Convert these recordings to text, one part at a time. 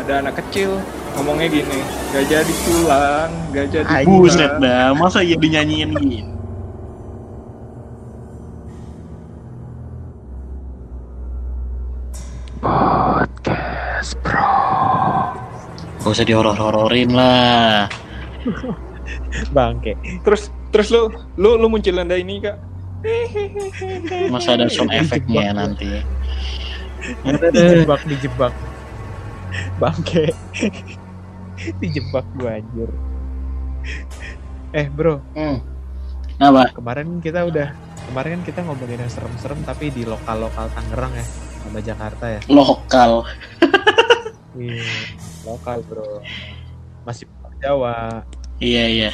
ada anak kecil ngomongnya gini gak jadi pulang gak jadi Ay, pulang Buset dah, masa iya dinyanyiin gitu? Podcast bro. Gak usah dihoror-hororin lah. Bangke. terus terus lu lu lu muncul anda ini kak Masa ada sound efeknya nanti. Dijebak, dijebak. Bangke. dijebak gua anjir. Eh bro, Hmm. Apa? kemarin kita udah kemarin kan kita ngomongin yang serem-serem tapi di lokal-lokal Tangerang ya sama Jakarta ya. Lokal. Iya, lokal bro. Masih Pulau Jawa. Iya iya.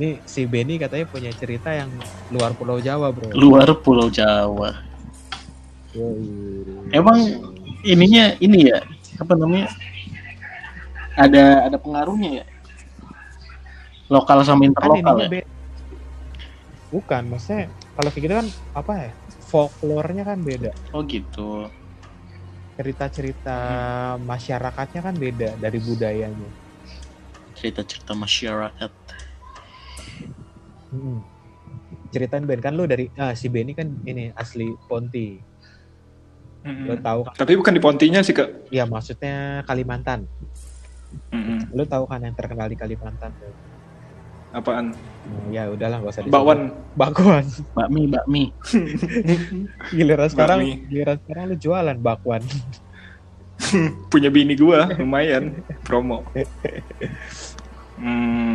Ini si Benny katanya punya cerita yang luar Pulau Jawa bro. Luar Pulau Jawa. Yoi. Emang ininya ini ya apa namanya? Ada ada pengaruhnya ya? Lokal sama kan interlokal ininya ya? be- Bukan, maksudnya kalau kayak gitu kan apa ya? Folklore-nya kan beda. Oh gitu. Cerita-cerita masyarakatnya kan beda dari budayanya. Cerita-cerita masyarakat. Hmm. Ceritain Ben kan lu dari ah si Benny kan ini asli Ponti. Lu tahu kan? tapi bukan di Pontinya sih kak Ya maksudnya Kalimantan. Mm-mm. Lu tahu kan yang terkenal di Kalimantan tuh. apaan Nah, ya udahlah gak usah disebut. bakwan Bakwan. Bakmi, bakmi. Giliran sekarang, Bakmi. giliran sekarang lu jualan bakwan. punya bini gua lumayan promo hmm,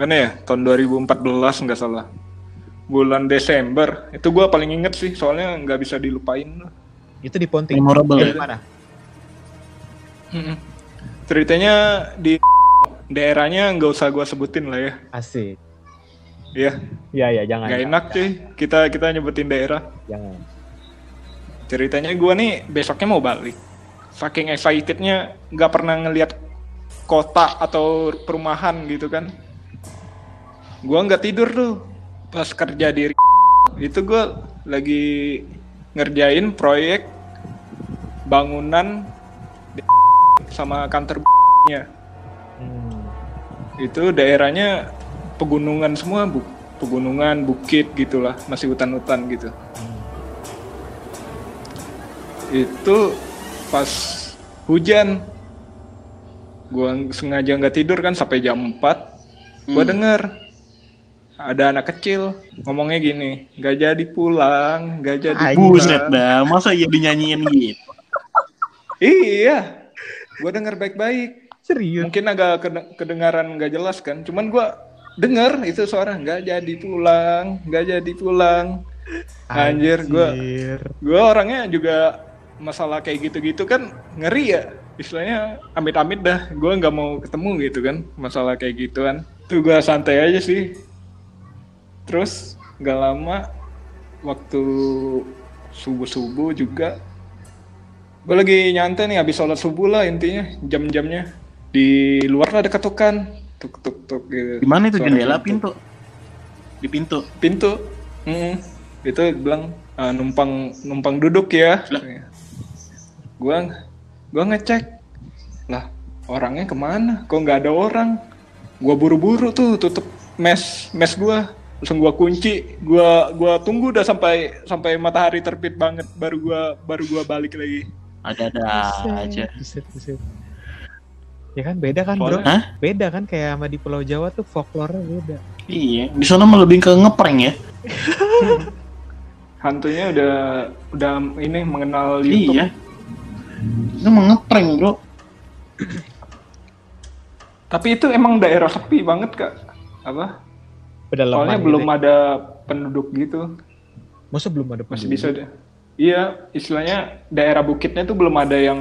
mana ya tahun 2014 nggak salah bulan Desember itu gua paling inget sih soalnya nggak bisa dilupain Itu di Ponti. Memorable ya? mana? Ceritanya di daerahnya nggak usah gua sebutin lah ya Asik. ya Iya ya, jangan. nggak enak cuy kita kita nyebutin daerah Jangan. ceritanya gua nih besoknya mau balik saking excitednya nggak pernah ngelihat kota atau perumahan gitu kan gua nggak tidur tuh pas kerja di itu gua lagi ngerjain proyek bangunan sama kantor nya Hmm. itu daerahnya pegunungan semua bu pegunungan bukit gitulah masih hutan-hutan gitu Hmm. itu pas hujan gua sengaja nggak tidur kan sampai jam 4 gua Hmm. denger ada anak kecil ngomongnya gini nggak jadi pulang nggak jadi Ay, Buset pulang dah, masa iya dinyanyiin gitu? Iya. Gua denger baik-baik. Serius. mungkin agak kede- kedengaran nggak jelas kan cuman gua denger itu suara nggak jadi pulang nggak jadi pulang. Anjir, gua- Anjir. gue orangnya juga masalah kayak gitu-gitu kan ngeri ya. Istilahnya amit-amit dah gue nggak mau ketemu gitu kan masalah kayak gituan. Tuh gue santai aja sih. Terus nggak lama waktu subuh subuh juga gue lagi nyantai nih habis sholat subuh lah intinya jam-jamnya. Di luar ada ketukan tuk tuk tuk gitu. Di mana itu Suara jendela? pintu. pintu? Di pintu. pintu. Mm, itu bilang "Ah, numpang numpang duduk ya. Gua gua ngecek. Lah orangnya ke mana? Kok nggak ada orang? Gua buru-buru tuh tutup mes mes gua. Langsung gua kunci. Gua gua tunggu udah sampai sampai matahari terbit banget. Baru gua baru gua balik lagi Ada-ada aja. Buset, buset. Ya kan beda kan bro? Hah? Beda kan kayak sama di Pulau Jawa tuh folklore beda. Iya, di sana mah lebih ke ngeprank ya. hantunya udah udah ini mengenal YouTube Iya. Itu ngeprank, Bro. tapi itu emang daerah sepi banget kak apa Pedalaman soalnya gitu belum ada penduduk gitu Masa belum ada masih penduduk? bisa deh iya istilahnya daerah bukitnya tuh belum ada yang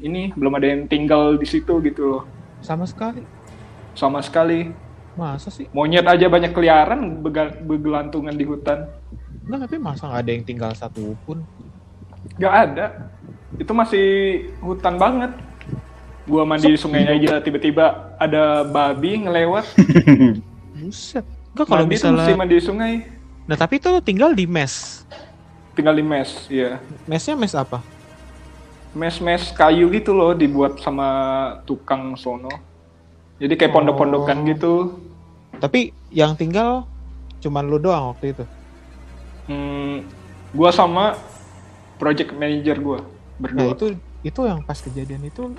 ini belum ada yang tinggal di situ gitu loh Sama sekali. sama sekali Masa sih? monyet aja banyak keliaran begelantungan di hutan Enggak, tapi masa nggak ada yang tinggal satu pun? nggak ada itu masih hutan banget gua mandi di sungai aja tiba-tiba ada babi ngelewat Buset. Enggak kalau mandi misalnya... mandi di sungai Nah tapi itu tinggal di mes. Tinggal di mes ya Mesnya mes apa? mes-mes kayu gitu loh dibuat sama tukang sono. Jadi kayak pondok-pondokan Oh. gitu. Tapi yang tinggal cuman lu doang waktu itu. Hmm, gua sama project manager gua Nah, berdua. itu itu yang pas kejadian itu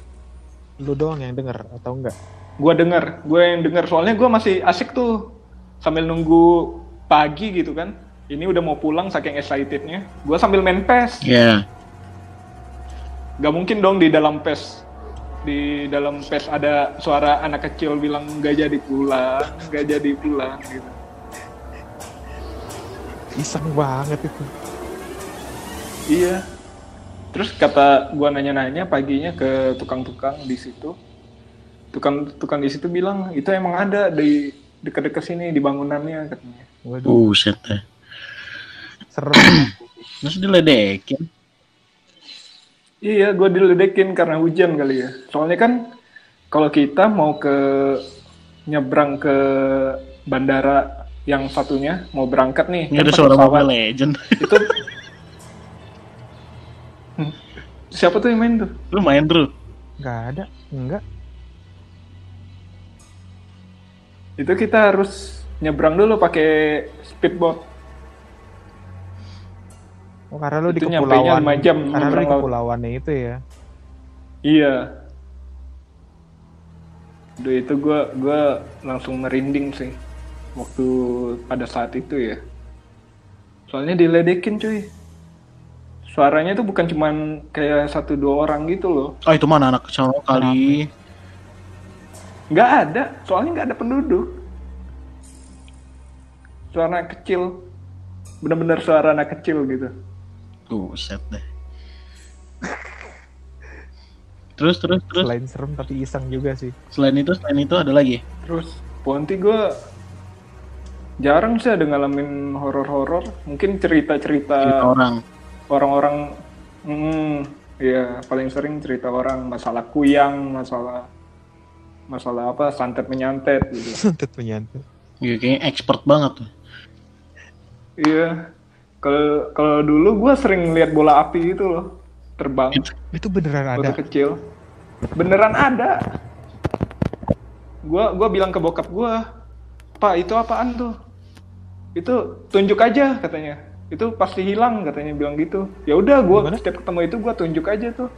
lu doang yang denger atau enggak? Gua denger, gue yang denger soalnya gua masih asik tuh sambil nunggu pagi gitu kan. Ini udah mau pulang saking excitednya. Gua sambil main PES. Ya. Gak mungkin dong di dalam PES di dalam PES ada suara anak kecil bilang nggak jadi pulang, nggak jadi pulang gitu. Iseng banget itu. Iya. Terus kata gua nanya-nanya paginya ke tukang-tukang di situ. Tukang-tukang di situ bilang itu emang ada di dekat-dekat sini di bangunannya katanya. Waduh, Buset deh. Serem. Terus diledekin. Iya, gua diledekin karena hujan kali ya. Soalnya kan kalau kita mau ke nyebrang ke bandara yang satunya mau berangkat nih Ini kan ada suara. Mobile Legend. itu Hmm. siapa tuh yang main tuh Lu main bro? Enggak ada, enggak. itu kita harus nyebrang dulu pakai speedboat Oh, karena lu di Itu nyampenya kepulauan. jam karena lu di kepulauannya itu ya. iya. Duh itu gua gua langsung merinding sih waktu pada saat itu ya. Soalnya diledekin cuy. Suaranya tuh bukan cuman kayak satu dua orang gitu loh. Oh itu mana anak kecil kali. nggak ada. Soalnya nggak ada penduduk. Suara anak kecil. Bener-bener suara anak kecil gitu Buset deh. Terus terus terus Selain serem tapi iseng juga sih. selain itu selain itu ada lagi. terus Ponti gue jarang sih ada ngalamin horor-horor mungkin cerita-cerita Cerita orang. orang-orang hmm, ya paling sering cerita orang masalah kuyang masalah masalah apa santet menyantet gitu Santet menyantet. Iya kayaknya expert banget tuh. iya kalau kalau dulu gue sering lihat bola api gitu loh terbang. Itu Itu beneran waktu ada. kecil. Beneran ada. Gua gua bilang ke bokap gua pak itu apaan tuh? Itu tunjuk aja katanya. Itu pasti hilang katanya bilang gitu. Ya udah gua Gimana? setiap ketemu itu gua tunjuk aja tuh.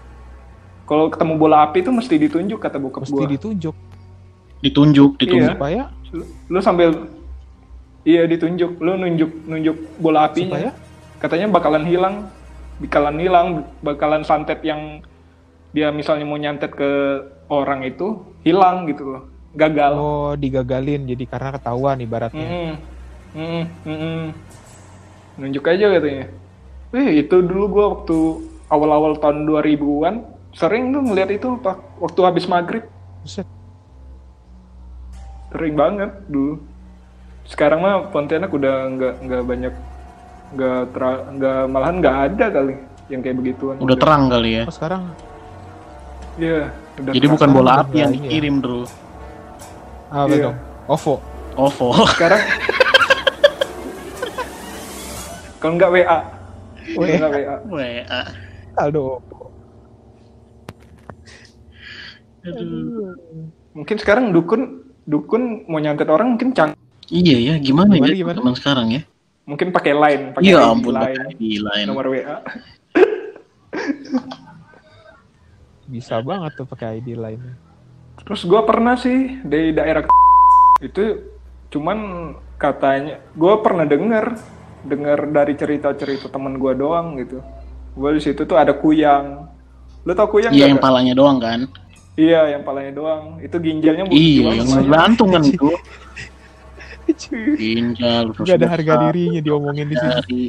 Kalau ketemu bola api itu mesti ditunjuk kata bokap Mesti gua. ditunjuk. Ditunjuk, ditunjuk. Iya. supaya lu, lu sambil iya ditunjuk lu nunjuk nunjuk bola apinya supaya katanya bakalan hilang bakalan hilang bakalan santet yang dia misalnya mau nyantet ke orang itu hilang gitu loh gagal oh digagalin jadi karena ketahuan ibaratnya. Mm-mm. Mm-mm. Mm-mm. nunjuk aja katanya eh itu dulu gua waktu awal-awal tahun 2000-an sering tuh ngeliat itu pak waktu habis maghrib Buset. sering banget dulu sekarang mah Pontianak udah nggak nggak banyak nggak nggak malahan nggak ada kali yang kayak begituan Udah terang kali ya. Oh sekarang Iya, udah Jadi bukan bola udah api yang nggak ini ya. dikirim, Bro. apa Iya. dong? OVO. OVO. sekarang kalau nggak WA WA WA. Aldo. Aduh. mungkin sekarang dukun dukun mau nyantet orang mungkin cang Iya ya, gimana, Gimana, ya gimana? zaman sekarang ya? mungkin pakai line pakai Iya ID ampun, line line. nomor WA Bisa banget tuh pakai ID lain. terus gua pernah sih di daerah itu cuman katanya gua pernah denger denger dari cerita-cerita teman gua doang gitu gua di situ tuh ada kuyang lu tau kuyang Iya yang palanya doang kan? iya yang palanya doang itu ginjalnya bu- Iya, yang gantung kan itu. Ginjal, terus Gak ada besar, harga dirinya diomongin di sini.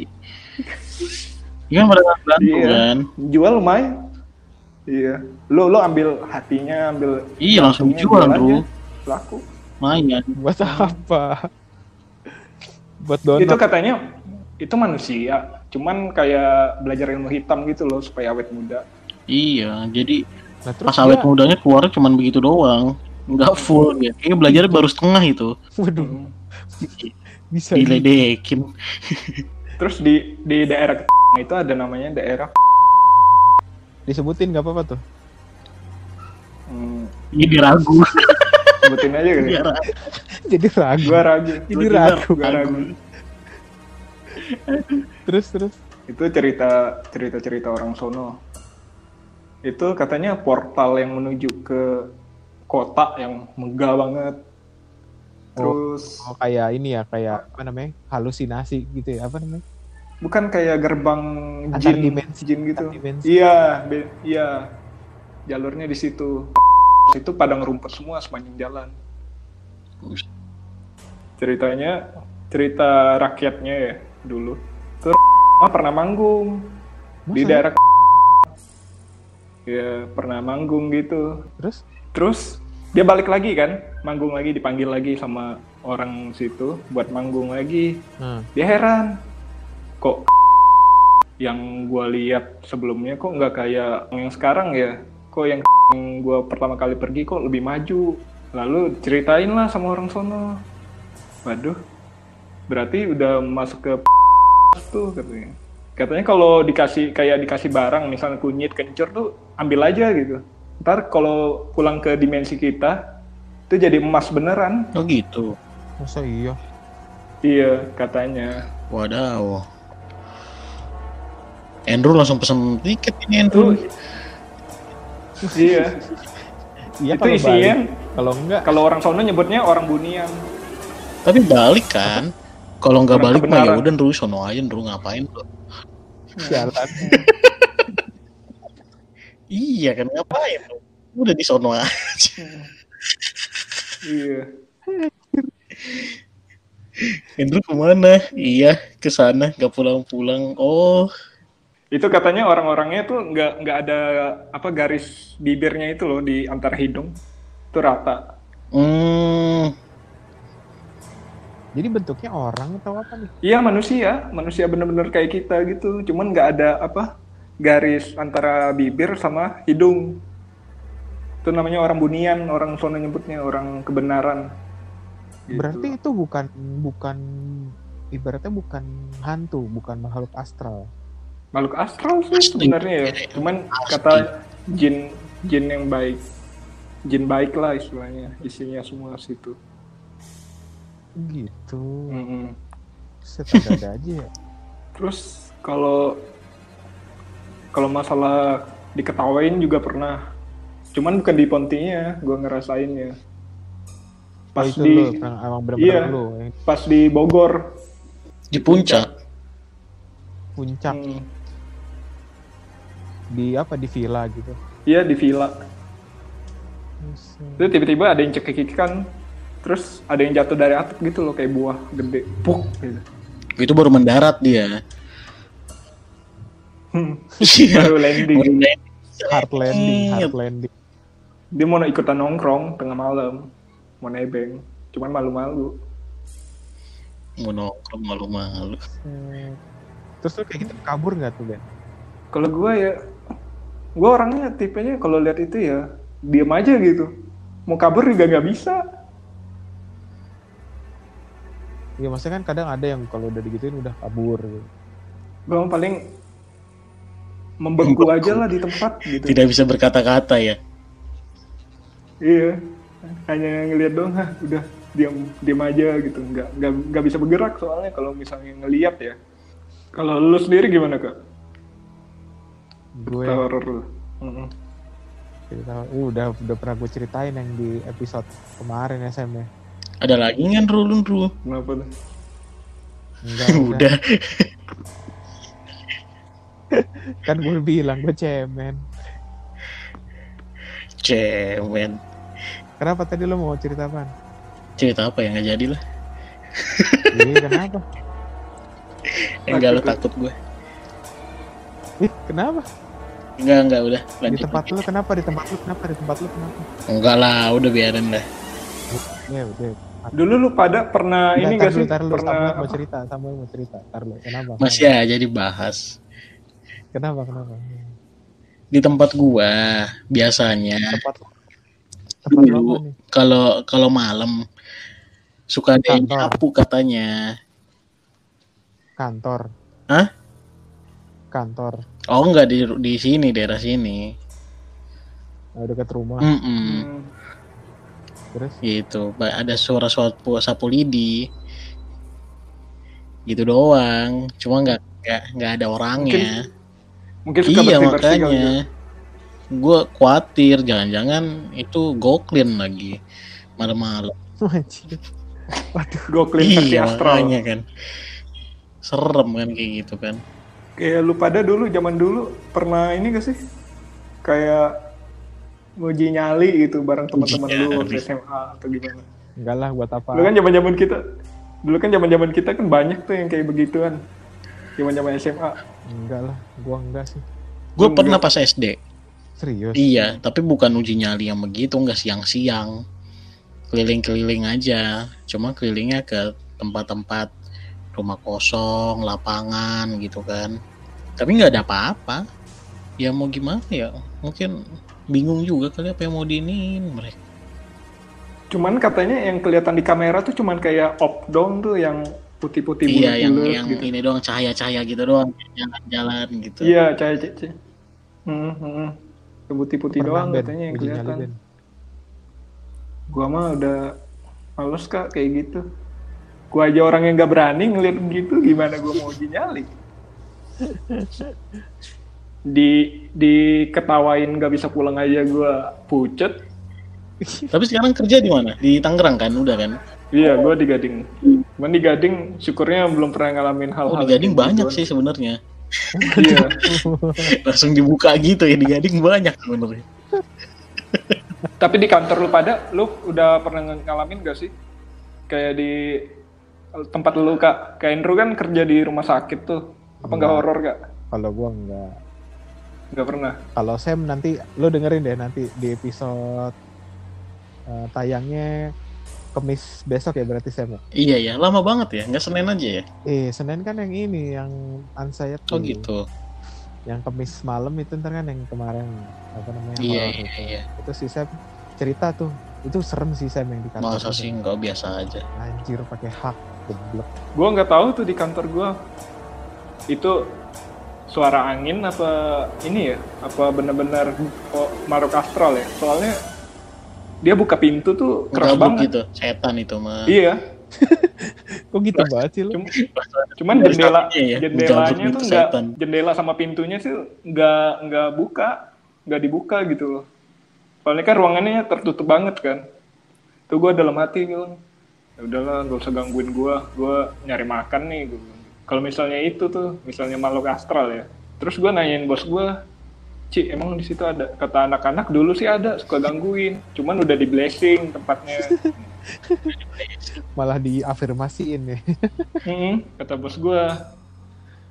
Iya kan pada gantung Iya. kan? jual lumayan iya lu lu ambil hatinya ambil Iya langsung jual, bro. laku Lumayan. Buat apa? Buat itu donat. katanya itu manusia cuman kayak belajar ilmu hitam gitu loh supaya awet muda Iya, jadi Nah, pas awet mudanya keluar cuman begitu doang. Nggak full ya. Kayaknya belajarnya baru setengah itu. Waduh, Hmm. Bisa di- Diledekin. terus di di daerah itu ada namanya daerah Disebutin nggak apa-apa tuh. Hmm, Jadi ragu. sebutin aja kali. Dia ragu. Jadi ragu. Gua ragu. Jadi ragu. Gua ragu. Terus terus. Itu cerita cerita cerita orang sono. Itu katanya portal yang menuju ke kota yang megah banget. Terus Oh kayak ini ya kayak apa namanya halusinasi gitu ya apa namanya? bukan kayak gerbang Antar jin dimensi, jin gitu. dimensi. Iya, iya. Jalurnya di situ. Itu padang rumput semua sepanjang jalan. Ceritanya cerita rakyatnya ya dulu. Terus pernah manggung di Masa? daerah ya pernah manggung gitu. Terus Terus dia balik lagi kan, manggung lagi dipanggil lagi sama orang situ buat manggung lagi. nah, Dia heran, kok yang gua lihat sebelumnya kok nggak kayak yang sekarang ya? Kok yang gua pertama kali pergi kok lebih maju? Lalu ceritain lah sama orang sono. Waduh, berarti udah masuk ke tuh katanya. Katanya kalau dikasih kayak dikasih barang, misalnya kunyit kencur tuh ambil aja gitu. Ntar kalau pulang ke dimensi kita, itu jadi emas beneran. Oh gitu. masa iya? Iya, katanya. Wadaw. Andrew langsung pesen tiket ini Andrew. iya. Iya itu kalau isinya. Kalau enggak kalau orang sono nyebutnya orang bunian. Tapi balik kan. Kalau nggak balik mah ya udah Andrew sono aja Andrew ngapain lu? jalan. Iya kan ngapain lu? Udah di sono aja. Iya. Andrew ke mana? Iya ke sana nggak pulang-pulang. Oh Itu katanya orang-orangnya tuh nggak nggak ada apa garis bibirnya itu loh di antara hidung. Itu rata. hmm, Jadi bentuknya orang atau apa nih? Iya manusia, manusia bener-bener kayak kita gitu. Cuman nggak ada apa garis antara bibir sama hidung. Itu namanya orang bunian, orang sono nyebutnya orang kebenaran. Gitu. Berarti itu bukan bukan ibaratnya bukan hantu, bukan makhluk astral. makhluk astral sih sebenarnya ya. Cuman kata jin jin yang baik, jin baik lah istilahnya, isinya semua situ. Gitu. Mm-mm. Set ada aja ya. Terus kalau kalau masalah diketawain juga pernah. Cuman bukan di Pontinya, gua ngerasainnya. Oh, Pas itu di lu, emang emang bener-bener iya. lu yang pas di Bogor. di puncak. puncak Hmm. di apa di villa gitu. Iya di villa. Buset. Itu tiba-tiba ada yang cekikikan. Terus ada yang jatuh dari atap gitu loh kayak buah gede. Puk gitu. Itu baru mendarat dia. Hmm. Iya. Baru landing. Baru landing. Hard landing, Iya. hard landing. Dia mau ikutan nongkrong tengah malam. Mau nebeng. Cuman malu-malu. Mau nongkrong malu-malu. Hmm. Terus lu kayak gitu kabur nggak tuh Ben? Kalau gua ya, gua orangnya tipenya kalau lihat itu ya diam aja gitu. Mau kabur juga nggak bisa. Iya maksudnya kan kadang ada yang kalau udah digituin udah kabur gitu. Gua paling Membengku. aja lah di tempat gitu. Tidak bisa berkata-kata ya. Iya, hanya ngelihat doang, Hah, udah diam diam aja gitu, nggak nggak nggak bisa bergerak soalnya kalau misalnya ngelihat ya. Kalau lu sendiri gimana kak? Gue cerita, uh, udah udah pernah gue ceritain yang di episode kemarin SM ya. Ada lagi kan Ru, Ru? Kenapa tuh? Enggak, Udah. Kan gue bilang gue cemen. Cemen. Kenapa tadi lo mau cerita apa? Cerita apa ya nggak jadi lah. Iya kenapa? Enggak lo Takut. takut gue. Ih, kenapa? Enggak enggak udah Di lanjut. tempat lu kenapa? Di tempat lu kenapa? Di tempat lu kenapa? Enggak lah, udah biarin lah. Ya udah. Dulu lu pada pernah Nggak, ini tar gak dulu, sih? tar dulu, Pernah Samuel mau cerita, Samuel mau cerita. Tar lu, kenapa? Masih aja dibahas. Kenapa? Kenapa? Di tempat gua biasanya Tempat. Tempat dulu kalau kalau malam suka ada yang nyapu katanya. Kantor. Hah? kantor Oh enggak di di sini daerah sini. oh, dekat rumah Mm-mm. Hmm. terus Gitu. Ada suara sapu sapu lidi. Gitu doang. Cuma nggak nggak nggak ada orangnya. Mungkin suka Iya bersih-bersih kali ya. makanya. Gue khawatir jangan-jangan itu goklin lagi malam-malam. waduh Go clean versi Iya astral. makanya kan. Serem kan kayak gitu kan. Kayak lu pada dulu zaman dulu pernah ini gak sih? Kayak nguji nyali gitu bareng teman-teman Uji lu waktu SMA atau gimana? enggak lah buat apa Dulu kan zaman-zaman kita dulu kan zaman-zaman kita kan banyak tuh yang kayak begituan. Zaman-zaman SMA. enggak lah gua enggak sih Enggak. pernah pas SD. serius Iya, tapi bukan uji nyali yang begitu, nggak siang-siang. Keliling-keliling aja. Cuma kelilingnya ke tempat-tempat rumah kosong, lapangan gitu kan. Tapi nggak ada apa-apa. Ya mau gimana ya? Mungkin bingung juga kali apa yang mau diinin mereka. Cuman katanya yang kelihatan di kamera tuh cuman kayak op down tuh yang putih-putih Iya, yang bulat-bulat yang gitu. ini doang cahaya-cahaya gitu doang, jalan-jalan gitu. Iya, cahaya cece. Hmm, hmm, hmm. Yang putih-putih doang Ben, katanya yang kelihatan. Ben. Gua mah udah males kak kayak gitu. Gua aja orang yang nggak berani ngeliat gitu, gimana gua mau uji nyali? Di diketawain nggak bisa pulang aja gua pucet. Tapi sekarang kerja di mana? Di Tangerang kan, udah kan? Iya, gua di Gading. Cuman di Gading syukurnya belum pernah ngalamin hal-hal. Oh, di Gading kayak banyak sih sebenarnya. Iya. Langsung dibuka gitu ya di Gading banyak sebenarnya. Tapi di kantor lu pada, lu udah pernah ng- ngalamin gak sih? Kayak di tempat lu kak, kayak Andrew kan kerja di rumah sakit tuh. Apa nggak Enggak. horor kak? kalau gua enggak Nggak pernah. kalau Sam nanti lo dengerin deh nanti di episode eh, tayangnya Kemis besok ya berarti Sam ya? Iya ya, lama banget ya, nggak Senin aja ya? Eh Senin kan yang ini yang anxiety. Oh gitu. Yang Kemis malam itu ntar kan yang kemarin apa namanya? Iya horor iya itu. iya. Itu si Sam cerita tuh. Itu serem sih Sam yang di kantor. Masa sih nggak biasa aja. Anjir pakai hak goblok. Gua nggak tahu tuh di kantor gua itu suara angin apa ini ya? Apa benar-benar oh, maruk astral ya? Soalnya dia buka pintu tuh keras Gabuk banget. gitu, setan itu mah. Iya. Kok gitu banget sih lo? Cuma, cuman jendela ya, jendelanya tuh itu nggak setan. jendela sama pintunya sih nggak nggak buka nggak dibuka gitu loh soalnya kan ruangannya tertutup banget kan tuh gue dalam hati bilang ya udahlah gak usah gangguin gue gue nyari makan nih kalau misalnya itu tuh misalnya makhluk astral ya terus gue nanyain bos gue Ci, emang di situ ada kata anak-anak dulu sih ada suka gangguin. Cuman udah di blessing tempatnya. Malah diafirmasiin ya. Mm-mm, kata bos gue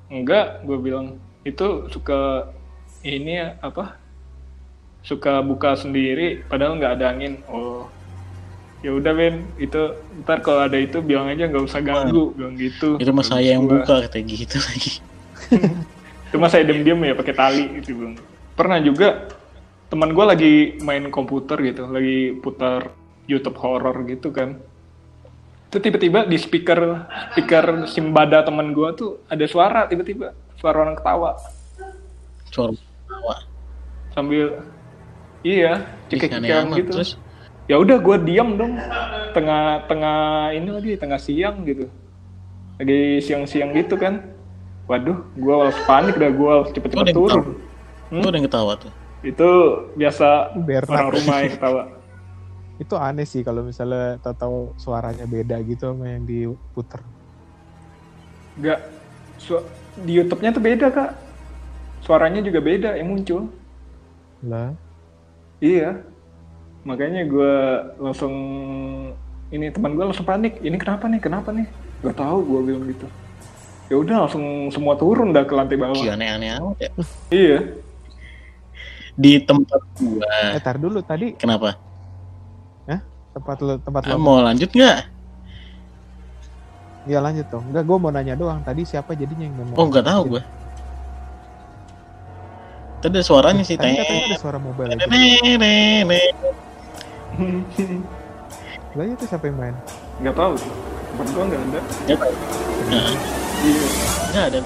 enggak gue bilang itu suka ini ya, apa? Suka buka sendiri padahal nggak ada angin. Oh. Ya udah Ben itu ntar kalau ada itu bilang aja nggak usah ganggu bilang gitu. Itu mah Kata saya yang buka kayak gitu lagi. itu mah saya diem-diem ya pakai tali gitu bilang pernah juga teman gue lagi main komputer gitu lagi putar YouTube horror gitu kan. Itu tiba-tiba di speaker speaker simbada teman gue tuh ada suara tiba-tiba suara orang ketawa. Suara ketawa. sambil iya cekik-cekikan gitu. Terus? Ya udah gue diam dong. Tengah tengah ini lagi tengah siang gitu. Lagi siang-siang gitu kan. Waduh gue harus panik dah gue cepet-cepet ada turun itu ada yang ketawa tuh. itu biasa Bernard. orang rumah yang ketawa Itu aneh sih kalau misalnya tahu suaranya beda gitu sama yang diputer. Enggak. Su- di YouTube-nya tuh beda, Kak. Suaranya juga beda yang muncul. Lah, Iya. Makanya gue langsung ini teman gue langsung panik. Ini kenapa nih? Kenapa nih? Gak tahu gue bilang gitu. Ya udah langsung semua turun dah ke lantai bawah. Gila aneh-aneh amat ya. Iya. Di tempat gua. eh tar dulu tadi Kenapa? tempat lo tempat Ah, lo. mau lanjut nggak? Ya lanjut dong. Enggak, gue mau nanya doang. Tadi siapa jadinya yang ngomong? Oh nggak tahu gua. Tadi ada suaranya sih Tadi katanya ada suara mobile. Lah itu siapa yang main? Gak tahu sih. Tempat gue gak ada. Nggak tahu. Iya. nggak ada.